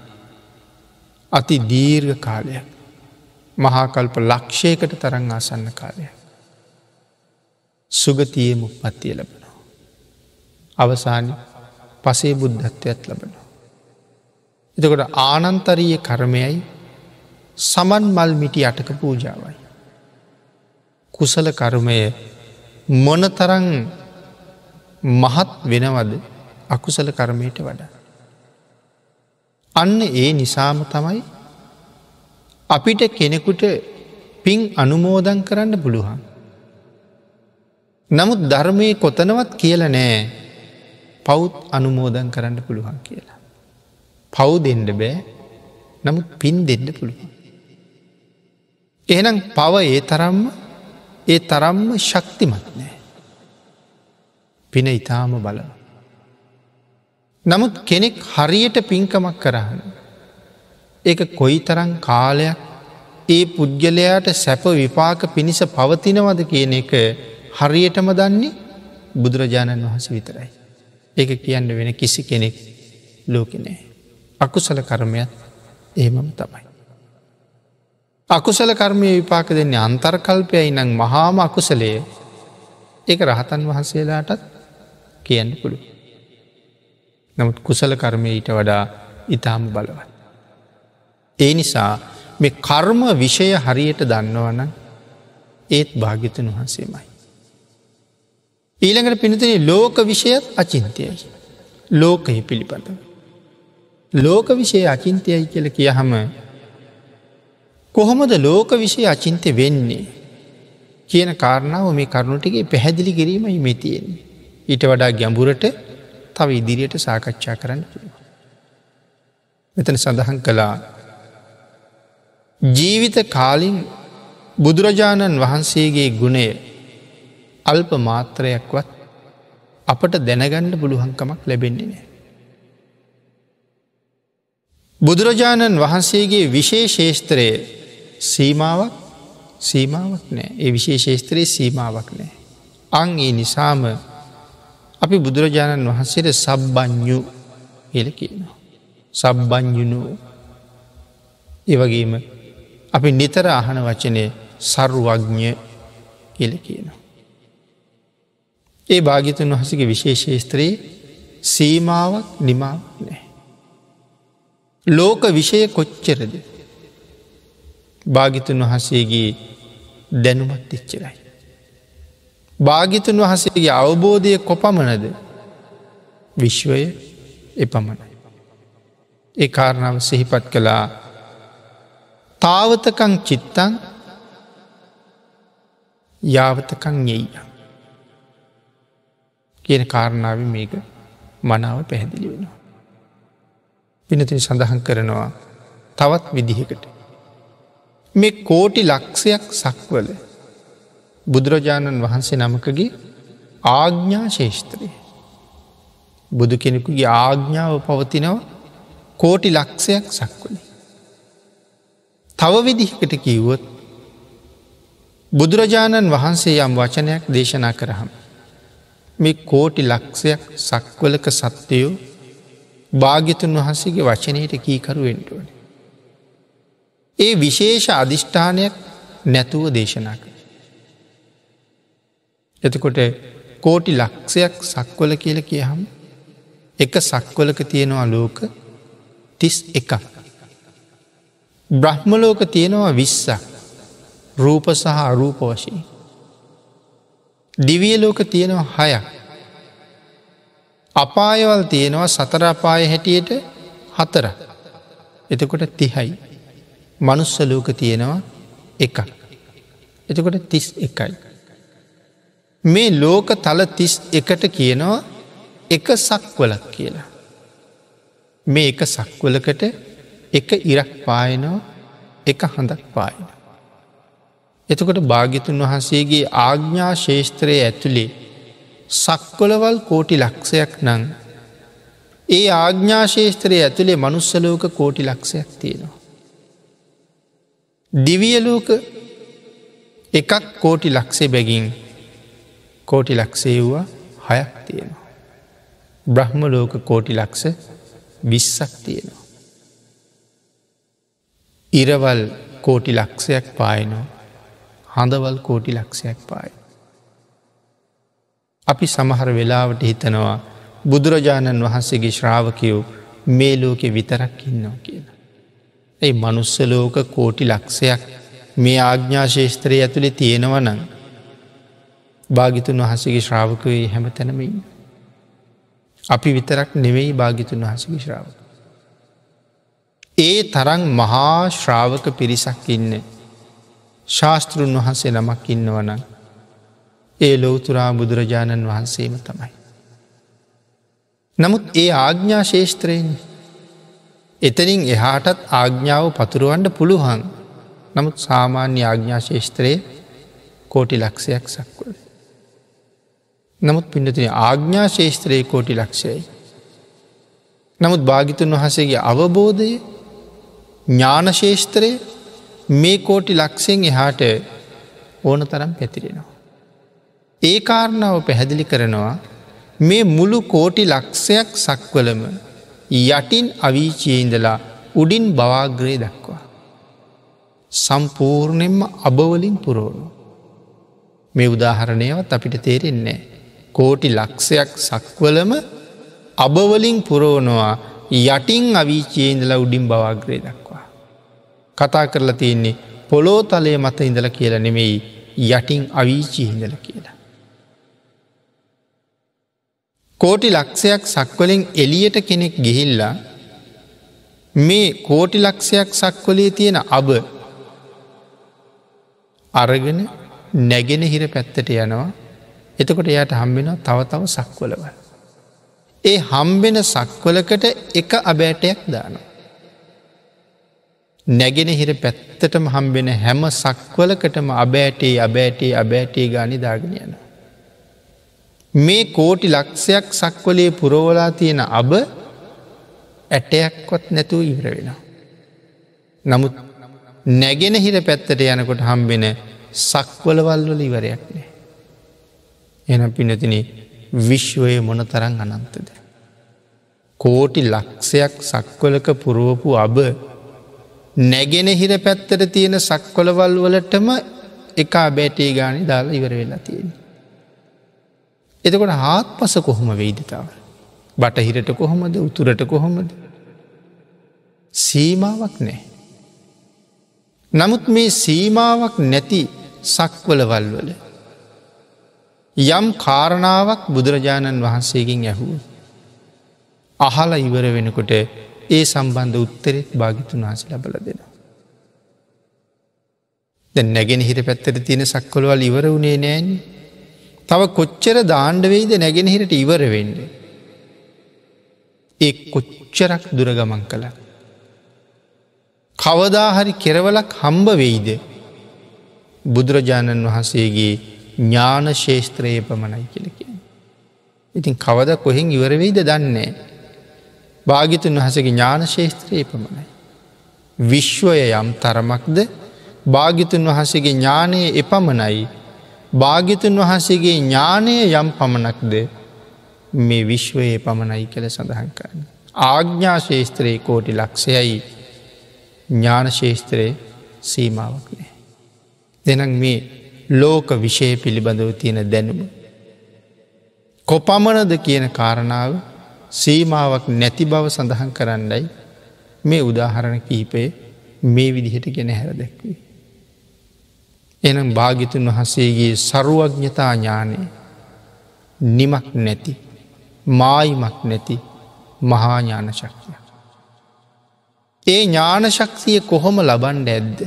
Speaker 1: අති දීර්ඝ කාලයක් මහාකල්ප ලක්ෂයකට තරං ආසන්න කාලය. සුගතියම උපත්තිය ලබනවා. අවසාන පසේ බුද්ධත්වයක් ලබනවා. එතකොට ආනන්තරීය කර්මයයි සමන් මල් මිටි අටක පූජාවයි. කුසල කර්මය මොනතරං මහත් වෙනවද අකුසල කර්මයට වඩා. අන්න ඒ නිසාම තමයි අපිට කෙනෙකුට පින් අනුමෝදන් කරන්න පුළුවන්. නමුත් ධර්මය කොතනවත් කියල නෑ පෞත් අනුමෝදන් කරන්න පුළුවන් කියලා. පව් දෙන්න බෑ නමුත් පින් දෙන්න පුළුවන්. එහෙනම් පව ඒ තරම්ම ඒ තරම්ම ශක්තිමත් නෑ. පින ඉතාම බලව. නමුත් කෙනෙක් හරියට පින්කමක් කරහන. ඒක කොයි තරං කාලයක් ඒ පුද්ගලයාට සැප විපාක පිණිස පවතිනවද කියන එක හරියටම දන්නේ බුදුරජාණන් වහස විතරයි. ඒක කියන්න වෙන කිසි කෙනෙක් ලෝකනෑ. අකුසල කර්මයක් ඒමම තමයි. අකුසල කර්මය විපාක දෙන්නේ අන්තර්කල්පයයි නං මහාම අකුසලය ඒක රහතන් වහන්සේලාටත් කියන්න පුළුව. නමුත් කුසල කර්මය ඊට වඩා ඉතාම බලවත්. ඒ නිසා මේ කර්ම විෂය හරියට දන්නවන ඒත් භාගිතන් වහන්සේමයි. ඊළඟට පිනතින ලෝක විෂයත් අචින්තයයි. ලෝකහි පිළිබඳ. ලෝක විෂය අචින්තයයි කියල කියහම කොහොමද ලෝක විෂය අචින්තය වෙන්නේ කියන කාරණාව මේ කරුණුටිගේ පැහැදිලි කිරීමයි මෙතියෙන්නේ. ඊට වඩා ගැඹුරට තව ඉදිරියට සාකච්ඡා කරන්න පුළුව. මෙතන සඳහන් කළා ජීවිත කාලින් බුදුරජාණන් වහන්සේගේ ගුණය අල්ප මාත්‍රයක්වත් අපට දැනගණ්ඩ පුළුවන්කමක් ලැබෙන්නේ නෑ. බුදුරජාණන් වහන්සේගේ විශේෂේෂත්‍රය සීමාවක් සීමාවක් නෑ ඒ විශේෂේෂත්‍රයේ සීමාවක් නෑ. අං ඒ නිසාම අපි බුදුරජාණන් වහන්සේට සබ්බඥු කියල කියනවා. සබ්බඥුණු ඒවගේම අපි නිතර අහන වචනය සරුවඥ කියල කියනවා. ඒ භාගිතන් වහසගේ විශේෂේස්ත්‍රයේ සීමාවක් නිමාවක් නෑ. ලෝක විෂය කොච්චරද භාගිතුන් වහසේගේ දැනුමත් එච්චරයි. භාගිතුන් වහසේගේ අවබෝධය කොපමණද විශ්වය එපමණයි. ඒ කාරණාව සිහිපත් කළා තාවතකං චිත්තං යාවතකං යෙයිය. කියන කාරණාව මේක මනාව පැහැදිලි වෙනවා. පිනතින් සඳහන් කරනවා තවත් විදිහකට. මේ කෝටි ලක්ෂයක් සක්වල බුදුරජාණන් වහන්සේ නමකගේ ආග්ඥා ශේෂත්‍රය. බුදු කෙනෙකුගේ ආග්ඥාව පවතිනව කෝටි ලක්ෂයක් සක්වලි. තව විදිහකට කිව්වොත් බුදුරජාණන් වහන්සේ යම් වචනයක් දේශනා කරහම්. මේ කෝටි ලක්ෂයක් සක්වලක සත්‍යයෝ භාග්‍යතුන් වහන්සේගේ වචනයට කීකරුවෙන්ටුවන. ඒ විශේෂ අධිෂ්ඨානයක් නැතුව දේශනා කර. එතකොට කෝටි ලක්ෂයක් සක්වල කියල කියහම් එක සක්වලක තියෙනවා ලෝක තිස් එකක්. බ්‍රහ්මලෝක තියෙනවා විස්සක් රූප සහ අරූප වශී. දිවියලෝක තියෙනවා හයක්. අපායවල් තියෙනවා සතරපාය හැටියට හතර. එතකොට තිහයි. මනුස්සලෝක තියෙනවා එක. එතකොට තිස් එකයි. මේ ලෝක තල තිස් එකට කියනවා එක සක්වලක් කියලා. මේ එක සක්වලකට එක ඉරක් පායනෝ එක හඳක් පායන. එතකොට භාගිතුන් වහන්සේගේ ආග්ඥා ශේෂත්‍රය ඇතුළේ සක්කොලවල් කෝටි ලක්ෂයක් නං. ඒ ආග්ඥා ශේෂත්‍රය ඇතුළේ මනුස්සලෝක කෝටි ලක්ෂයක් තියෙනවා. දිවියලෝක එකක් කෝටි ලක්ෂේ බැගින් කෝටි ලක්ෂේ වූවා හයක් තියෙනවා. බ්‍රහ්ම ලෝක කෝටි ලක්ෂ විස්සක් තියෙනවා. ඉරවල් කෝටි ලක්ෂයක් පායනවා හඳවල් කෝටි ලක්ෂයක් පායි. අපි සමහර වෙලාවට හිතනවා බුදුරජාණන් වහන්සේගේ ශ්‍රාවකයෝ මේ ලෝකෙ විතරක් ඉන්නවා කියලා. ඒ මනුස්සලෝක කෝටි ලක්ෂයක් මේ ආග්ඥාශේෂත්‍රය ඇතුළේ තියෙනවනං භාගිතුන් වහසගේ ශ්‍රාවකයේ හැම තැනමඉන්න. අපි විතරක් නෙවෙයි භාගිතුන් වහසගේ ශ්‍රාවක. ඒ තරන් මහා ශ්‍රාවක පිරිසක් ඉන්න ශාස්තෘන් වහන්සේ නමක් ඉන්නවන ඒ ලෝතුරා බුදුරජාණන් වහන්සේම තමයි. නමුත් ඒ ආග්ඥා ශේෂත්‍රයෙන් එතනින් එහාටත් ආග්ඥාව පතුරුවන්ඩ පුළුවන් නමුත් සාමාන්‍ය ආග්ඥා ශේෂත්‍රයේ කෝටි ලක්ෂයක් සක්වල. නමුත් පිඩතින ආග්ඥා ශේෂත්‍රයේ කෝටි ලක්ෂයයි. නමුත් භාගිතුන් වහසේගේ අවබෝධය ඥානශේෂත්‍රය මේ කෝටි ලක්ෂයෙන් එහාට ඕන තරම් පැතිරෙනවා. ඒ කාරණාව පැහැදිලි කරනවා මේ මුළු කෝටි ලක්ෂයක් සක්වලම යටින් අවීචයඉඳලා උඩින් බවාග්‍රේ දක්වා. සම්පූර්ණයෙන්ම අබවලින් පුරෝණු. මේ උදාහරණයවත් අපිට තේරෙන්නේ. කෝටි ලක්ෂයක් සක්වලම අබවලින් පුරෝනවා යටින් අවීචයඉඳලා උඩින් බවාග්‍රේ දක්. කතා කරලා තියෙන්නේ පොලෝ තලය මත ඉඳල කියලා නෙමෙයි යටින් අවීචී හිඳල කියලා. කෝටි ලක්ෂයක් සක්වලින් එලියට කෙනෙක් ගිහිල්ලා මේ කෝටි ලක්ෂයක් සක්වලේ තියෙන අබ අරගෙන නැගෙන හිර පැත්තට යනවා එතකොට එයට හම්බෙන තව තව සක්වලවල්. ඒ හම්බෙන සක්වලකට එක අබෑටයක් දානවා. නැගෙන හිර පැත්තටම හම්බෙන හැම සක්වලකටම අබෑටේ අබෑටේ අබෑටේ ගානි දාගෙන යන. මේ කෝටි ලක්ෂයක් සක්වලේ පුරෝවලා තියෙන අබ ඇටයක්කොත් නැතුව ඉවර වෙනවා. නමුත් නැගෙන හිර පැත්තට යනකොට හම්බෙන සක්වලවල්වල ඉවරයක් නෑ. එන පිනතින විශ්වය මොන තරන් අනන්තද. කෝටි ලක්ෂයක් සක්වලක පුරුවපු අබ නැගෙන හිර පැත්තට තියෙන සක්කොලවල් වලටම එකා බෑටේ ගානි දාලා ඉවර වෙලා තියෙන. එතකොට හාත් පස කොහොම වෙයිදිතාව. බටහිරට කොහොමද උතුරට කොහොමද. සීමාවක් නෑ. නමුත් මේ සීමාවක් නැති සක්වලවල් වල. යම් කාරණාවක් බුදුරජාණන් වහන්සේකින් ඇහුව. අහල ඉවර වෙනකොට ඒ සම්බන්ධ උත්තරෙත් භාගිතුන් වහස ලබල දෙනවා. ද නැගෙන හිට පැත්තට තියෙන සක්කොළවල් ඉවර වුණේ නෑන්. තව කොච්චර දාණ්ඩවෙයිද නැගෙන හිට ඉවර වෙන්න. ඒ කොච්චරක් දුරගමන් කළ. කවදාහරි කෙරවලක් හම්බ වෙයිද බුදුරජාණන් වහන්සේගේ ඥාන ශේෂත්‍රයේ පමණයි කියලකින්. ඉතින් කවද කොහෙන් ඉවරවෙයිද දන්නේ. භාගිතුන් වහසගේ ඥාන ශේත්‍රයේ පමණයි. විශ්වය යම් තරමක්ද භාගිතුන් වහසගේ ඥානය එපමණයි භාගිතුන් වහන්සේගේ ඥානය යම් පමණක්ද මේ විශ්වයේ පමණයි කළ සඳහන් කරන්න. ආග්ඥා ශේස්ත්‍රයේ කෝටි ලක්ෂයයි ඥාන ශේස්ත්‍රයේ සීමාවක් නෑ. දෙනක් මේ ලෝක විෂය පිළිබඳව තියෙන දැනුම. කොපමණද කියන කාරණාව සීමාවක් නැති බව සඳහන් කරන්නයි මේ උදාහරණ කීපය මේ විදිහට ගෙන හැර දැක්වී. එනම් භාගිතුන් වහසේගේ සරුවඥතා ඥානය නිමක් නැති මායිමක් නැති මහාඥාන ශක්තිය. ඒ ඥානශක්තිය කොහොම ලබන්ඩ ඇද්ද.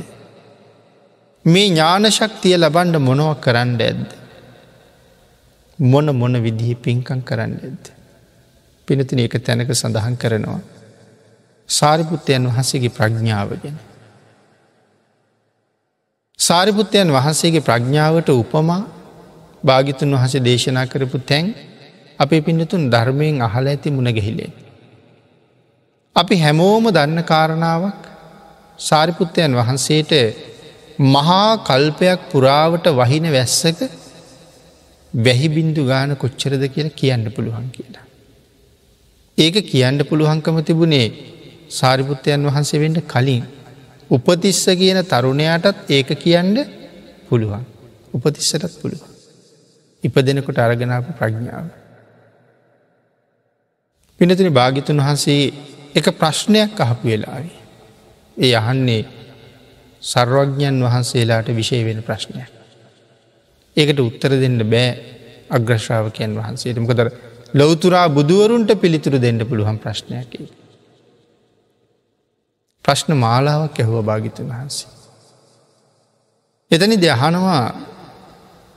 Speaker 1: මේ ඥානශක්තිය ලබන්ඩ මොනව කරන්න ඇද්ද. මොන මොන විදිහි පින්කං කරන්න ඇද්ද. පිනතින එක තැනක සඳහන් කරනවා. සාරිපුත්තයන් වහන්සේගේ ප්‍රඥාව ගැන. සාරිපුත්තයන් වහන්සේගේ ප්‍රඥාවට උපමා භාගිතුන් වහස දේශනා කරපු තැන් අපේ පින්නතුන් ධර්මයෙන් අහල ඇති මුණ ගැහිලේ. අපි හැමෝම දන්න කාරණාවක් සාරිපුත්තයන් වහන්සේට මහා කල්පයක් පුරාවට වහින වැස්සක වැහිබින්දු ගාන කොච්චරද කියලා කියන්න පුළුවන් කියලා. ඒක කියන්න පුළුවන්කම තිබුණේ සාරිපුත්තයන් වහන්සේ වෙන්ට කලින් උපතිස්ස කියන තරුණයාටත් ඒක කියන්න පුළුවන්. උපතිස්සටත් පුළුවන්. ඉපදෙනකොට අරගෙනාපු ප්‍රඥාව. පිනතින භාගිතුන් වහන්සේ එක ප්‍රශ්නයක් අහපු වෙලාවේ. ඒ අහන්නේ සර්වඥන් වහන්සේලාට විශෂය වෙන ප්‍රශ්නයක්. ඒකට උත්තර දෙන්න බෑ අග්‍රශාවකයන් වහන්සේට මොකදර ලොවතුරා බුදුවරුන්ට පිළිතුරු දෙන්න පුළුවන් ප්‍රශ්නයක්. ප්‍රශ්න මාලාවක් ඇහුව භාගිතන් වහන්සේ. එතනි දෙහනවා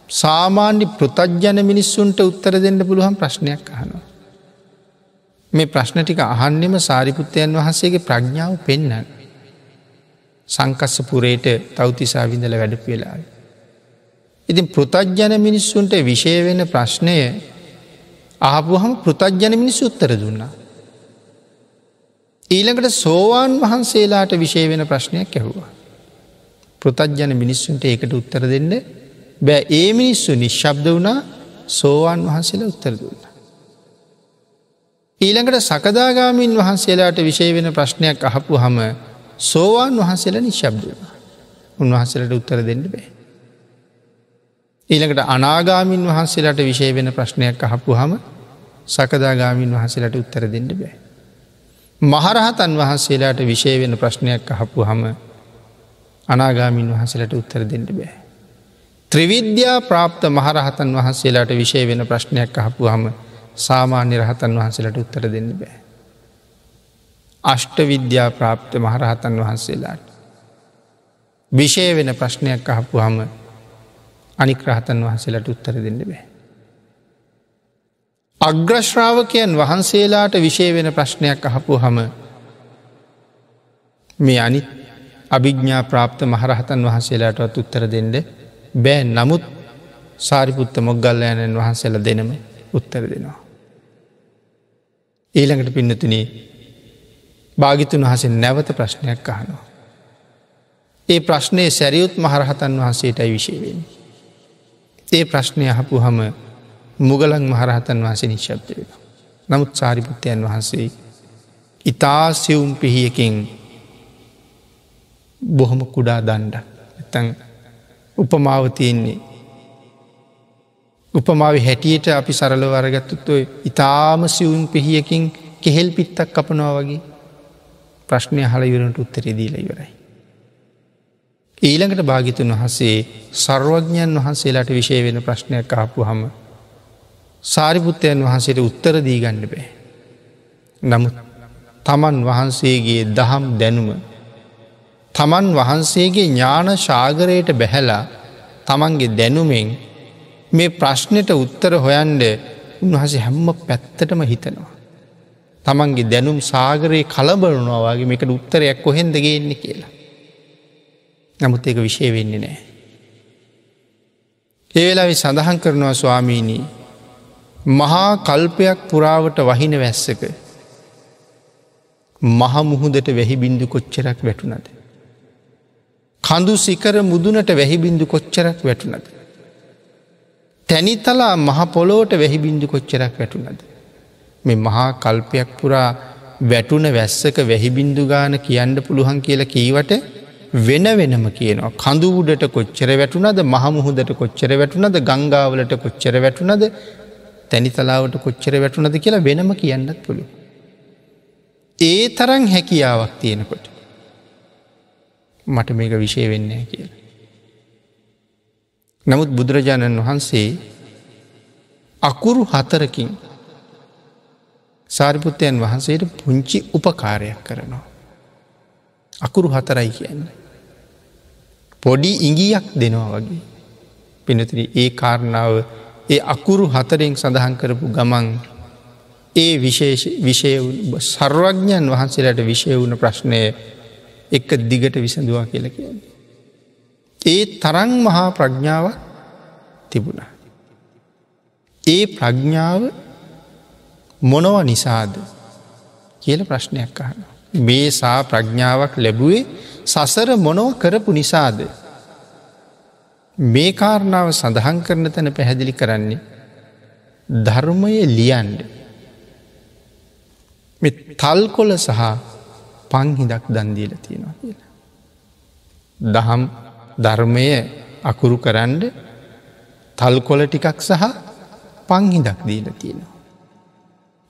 Speaker 1: සාමාන්‍ය පෘතජ්ජන මිනිස්සුන්ට උත්තර දෙන්න පුළුවන් ප්‍රශ්නයක් අහනවා. මේ ප්‍රශ්න ටික අහන්නෙම සාරිපුත්තයන් වහන්සේගේ ප්‍රඥාව පෙන්න්න. සංකස්ස පුරේට තවතිසා විඳල වැඩ වෙලා. ඉතින් පෘතජ්ජන මිනිස්සුන්ට විෂය වෙන ප්‍රශ්නය ආපුහම පෘතජ්ජන මිනිස්සු උත්තර දුන්නා. ඊළඟට සෝවාන් වහන්සේලාට විෂය වෙන ප්‍රශ්නයක් ඇහුවා. පෘතජ්ජන මිනිස්සුන්ට ඒකට උත්තර දෙන්න බෑ ඒ මිනිස්සු නිශ්ශබ්ද වුණා සෝවාන් වහන්සේලා උත්තර දුන්න. ඊළඟට සකදාගාමීන් වහන්සේලාට විෂය වෙන ප්‍රශ්නයක් අහපු හම සෝවාන් වහන්සේල නිශ්ශබ්දව. උන්වහන්සලට උත්තර දෙන්න බෑ. ඊළඟට අනාගාමින් වහන්සේලාට විෂය වෙන ප්‍රශ්නයක් අහපු හම සකදාගාමීන් වහන්සේලාට උත්තර දෙන්න බෑ. මහරහතන් වහන්සේලාට විෂය වෙන ප්‍රශ්නයක් අහපු හම අනාගාමින් වහන්සේලට උත්තර දෙන්න බෑ. ත්‍රවිද්‍යා ප්‍රාප්ත මහරහතන් වහන්සේලාට විෂය වෙන ප්‍රශ්නයක් අහපු හම සාමාන්‍ය රහතන් වහන්සේලට උත්තර දෙන්න බෑ. අෂ්ට විද්‍යා ප්‍රාප්ත මහරහතන් වහන්සේලාට. විෂය වෙන ප්‍රශ්නයක් අහපු හම අනික් රහතන් වහන්සේලට උත්තර දෙන්න බෑ. අග්‍රශ්‍රාවකයන් වහන්සේලාට විශේ වෙන ප්‍රශ්නයක් අහපු හම මේ අනි අභිග්ඥා ප්‍රාප්ත මහරහතන් වහන්සේලාටවත් උත්තර දෙන්න බෑ නමුත් සාරිපුත්ත මොග්ගල්ලයනන් වහන්සේල දෙනම උත්තර දෙනවා. ඊළඟට පින්නතුනේ භාගිතුන් වහසේ නැවත ප්‍රශ්නයක් අහනවා. ඒ ප්‍රශ්නය සැරියුත් මහරහතන් වහන්සේටයි විශේවෙන්. ඒ ප්‍රශ්නය අහපු හම මුගලන් මහරහතන් වහන්සේ නිශ්ශබ්ද වෙන. නමුත් සාරිපුත්තයන් වහන්සේ ඉතා සිවුම් පිහියකින් බොහොම කුඩා දණ්ඩ ඇතැන් උපමාව තියෙන්නේ. උපමාව හැටියට අපි සරල වරගත්තුත්තුව ඉතාම සිවුම් පිහියකින් කෙහෙල් පිත්තක් කපනවා වගේ ප්‍රශ්නය හල ඉවරට උත්තරේ දීල ඉවරයි. ඊළඟට භාගිතුන් වහසේ සර්වඥයන් වහන්සේලාට විශය වෙන ප්‍රශ්නයක් ආපු හම සාරිපුත්තයන් වහන්සේට උත්තර දී ගණ්ඩ බෑ. නමුත් තමන් වහන්සේගේ දහම් දැනුම තමන් වහන්සේගේ ඥාන ශාගරයට බැහැලා තමන්ගේ දැනුමෙන් මේ ප්‍රශ්නයට උත්තර හොයන්ඩ උන්වහසේ හැම්ම පැත්තටම හිතනවා. තමන්ගේ දැනුම් සාගරයේ කලබරුණවාගේ මේකට උත්තරයක් කොහෙන්ද ගේන්නේ කියලා. නමුත් ඒක විෂය වෙන්නේ නෑ. ඒවෙලාවි සඳහන් කරනවා ස්වාමීණී මහා කල්පයක් පුරාවට වහින වැස්සක මහමුහුදට වැහිබින්දු කොච්චරක් වැටුනද. කඳු සිකර මුදුනට වැහිබින්දු කොච්චරක් වැටුනද. තැනිතලා මහ පොලෝට වැහිබින්දු කොච්චරක් වැටුනද. මේ මහා කල්පයක් පුරා වැටුන වැස්සක වැහිබින්දු ගාන කියන්න පුළුවන් කියලා කීවට වෙන වෙනම කියනවා. කඳුවුඩට කොච්චර වැටුනද මහමුහුදට කොච්චර වැටුනද ගංගාවලට කොච්චර වැටුනද තැනිතලාවට කොච්චර වැටුනද කියලා වෙනම කියන්නත් පුළුව. ඒ තරන් හැකියාවක් තියෙනකොට. මට මේක විෂය වෙන්නේ කියල. නමුත් බුදුරජාණන් වහන්සේ අකුරු හතරකින් සාරිපුත්තයන් වහන්සේට පුංචි උපකාරයක් කරනවා. අකුරු හතරයි කියන්න. පොඩි ඉඟියක් දෙනවා වගේ. පිනතිරි ඒ කාරණාව ඒ අකුරු හතරෙන් සඳහන් කරපු ගමන් ඒ විශේෂ විෂය සර්වඥයන් වහන්සේලට විෂය වුණ ප්‍රශ්නය එක දිගට විසඳවා කියල කියන්නේ. ඒ තරන් මහා ප්‍රඥාව තිබුණා. ඒ ප්‍රඥාව මොනව නිසාද කියල ප්‍රශ්නයක් අහන. මේ සා ප්‍රඥාවක් ලැබුවේ සසර මොනව කරපු නිසාද. මේ කාරණාව සඳහන් කරන තැන පැහැදිලි කරන්නේ ධර්මය ලියන්ඩ. තල්කොල සහ පංහිදක් දන්දීල තියෙනවා කියලා. දහම් ධර්මය අකුරු කරන්ඩ තල්කොල ටිකක් සහ පංහිදක් දීල තියෙනවා.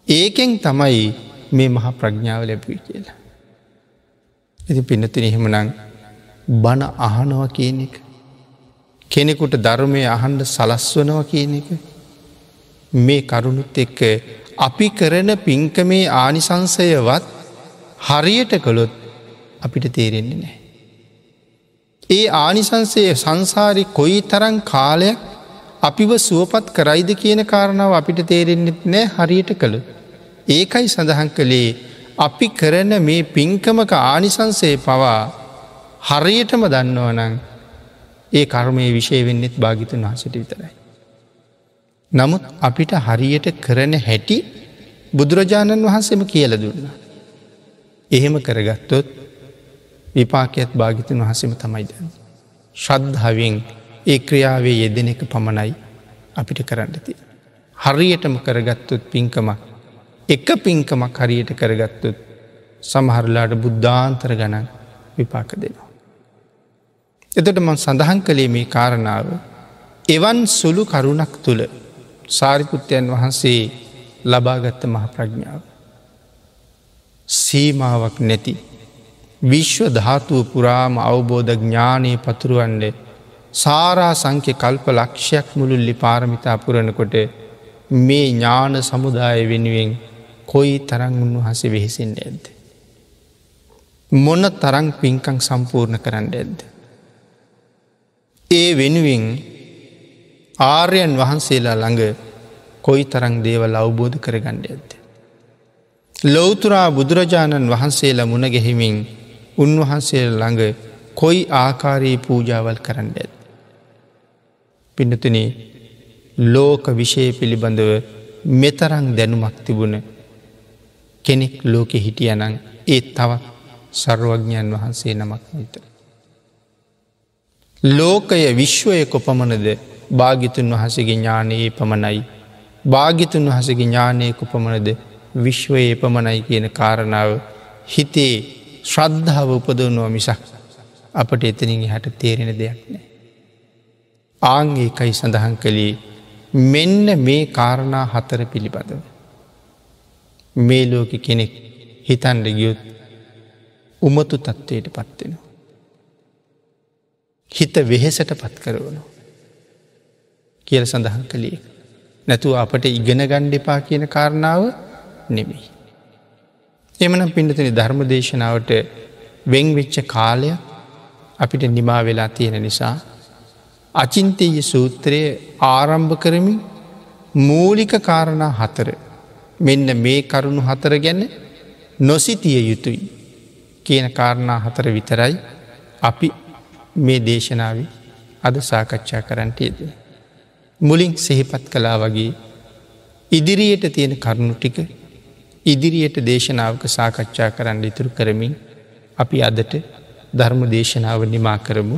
Speaker 1: ඒකෙන් තමයි මේ මහා ප්‍රඥාව ලැබුයි කියලා. ඇති පිනතින එහෙමනං බණ අහනවා කියන එක. කෙනෙකුට ධර්මය අහන්ඩ සලස්වනවා කියන එක. මේ කරුණුත් එක්ක අපි කරන පින්කමේ ආනිසංසයවත් හරියට කළොත් අපිට තේරෙන්නේ නෑ. ඒ ආනිසංසය සංසාරි කොයි තරන් කාලයක් අපිව සුවපත් කරයිද කියන කාරණාව අපිට තේරෙන්න්නෙත් නෑ හරියට කළ. ඒකයි සඳහන් කළේ අපි කරන මේ පින්කමක ආනිසංසය පවා හරියටම දන්නවනං ඒ කර්මය විශය වෙන්නෙත් භාගිතුන් වහසට විතරයි. නමුත් අපිට හරියට කරන හැටි බුදුරජාණන් වහන්සේම කියල දුන්න. එහෙම කරගත්තොත් විපාකයත් භාගිතුන් වහසම තමයි දන්න. ශ්‍රද්ධාවෙන් ඒ ක්‍රියාවේ යෙදෙන එක පමණයි අපිට කරන්නති. හරියටම කරගත්තොත් පින්කමක් එක පින්කමක් හරියට කරගත්තුත් සමහරලාට බුද්ධාන්තර ගණන් විපාක දෙනවා. එතට මං සඳහන් කළේ මේ කාරණාව එවන් සුළු කරුණක් තුළ සාරිපුත්තයන් වහන්සේ ලබාගත්ත මහ ප්‍රඥාව. සීමාවක් නැති විශ්ව ධාතුව පුරාම අවබෝධ ඥානය පතුරුවන්ඩ සාරා සංඛ්‍ය කල්ප ලක්ෂයක් මුළුල්ලි පාරමිතා පුරණකොට මේ ඥාන සමුදාය වෙනුවෙන් කොයි තරං උන්වහසේ වෙහෙසිෙන්ට ඇද්ද. මොන තරං පින්කං සම්පූර්ණ කරන්න ඇද්ද. ඒ වෙනුවෙන් ආර්යන් වහන්සේලා ළඟ කොයි තරං දේවල් අවබෝධ කරගණ්ඩ ඇත්ද. ලොවතුරා බුදුරජාණන් වහන්සේලා මුණගෙහිමින් උන්වහන්සේ ළඟ කොයි ආකාරයේ පූජාවල් කරන්න ඇත්. පිනතුන ලෝක විෂය පිළිබඳව මෙතරං දැනුමක් තිබුණ කෙනෙක් ලෝකෙ හිටියනං ඒ තවත් සර්වඥයන් වහන්සේ නමක් විතර. ලෝකය විශ්වය කොපමණද භාගිතුන් වහසගේ ඥානයේ පමණයි. භාගිතුන් වහසගේ ඥානය කොපමණද විශ්වයේ පමණයි කියන කාරණාව හිතේ ශ්‍රද්ධාව උපදවනවා මිසක් අපට එතනින් හට තේරෙන දෙයක් නෑ. ආංගේ කයි සඳහන් කළේ මෙන්න මේ කාරණා හතර පිළිබඳව. මේ ලෝක කෙනෙක් හිතන්ඩ ගියුත් උමතු තත්ත්වයට පත්වෙනවා. හිත වෙහෙසට පත් කරවනු. කියල සඳහන් කළේ. නැතුව අපට ඉගෙන ගණ්ඩිපා කියන කාරණාව නෙමෙයි. එමනම් පිඩතනි ධර්ම දේශනාවට වෙංවෙච්ච කාලය අපිට නිමා වෙලා තියෙන නිසා. අචින්තීය සූත්‍රය ආරම්භ කරමින් මූලික කාරණා හතර මෙන්න මේ කරුණු හතර ගැන නොසිතිය යුතුයි කියන කාරණා හතර විතරයි අපි මේ දේශනාව අද සාකච්ඡා කරන්නටයද. මුලින් සෙහිපත් කලා වගේ ඉදිරියට තියෙන කරුණු ටික ඉදිරියට දේශනාවක සාකච්ඡා කරන්න ඉතුරු කරමින් අපි අදට ධර්ම දේශනාව නිමා කරමු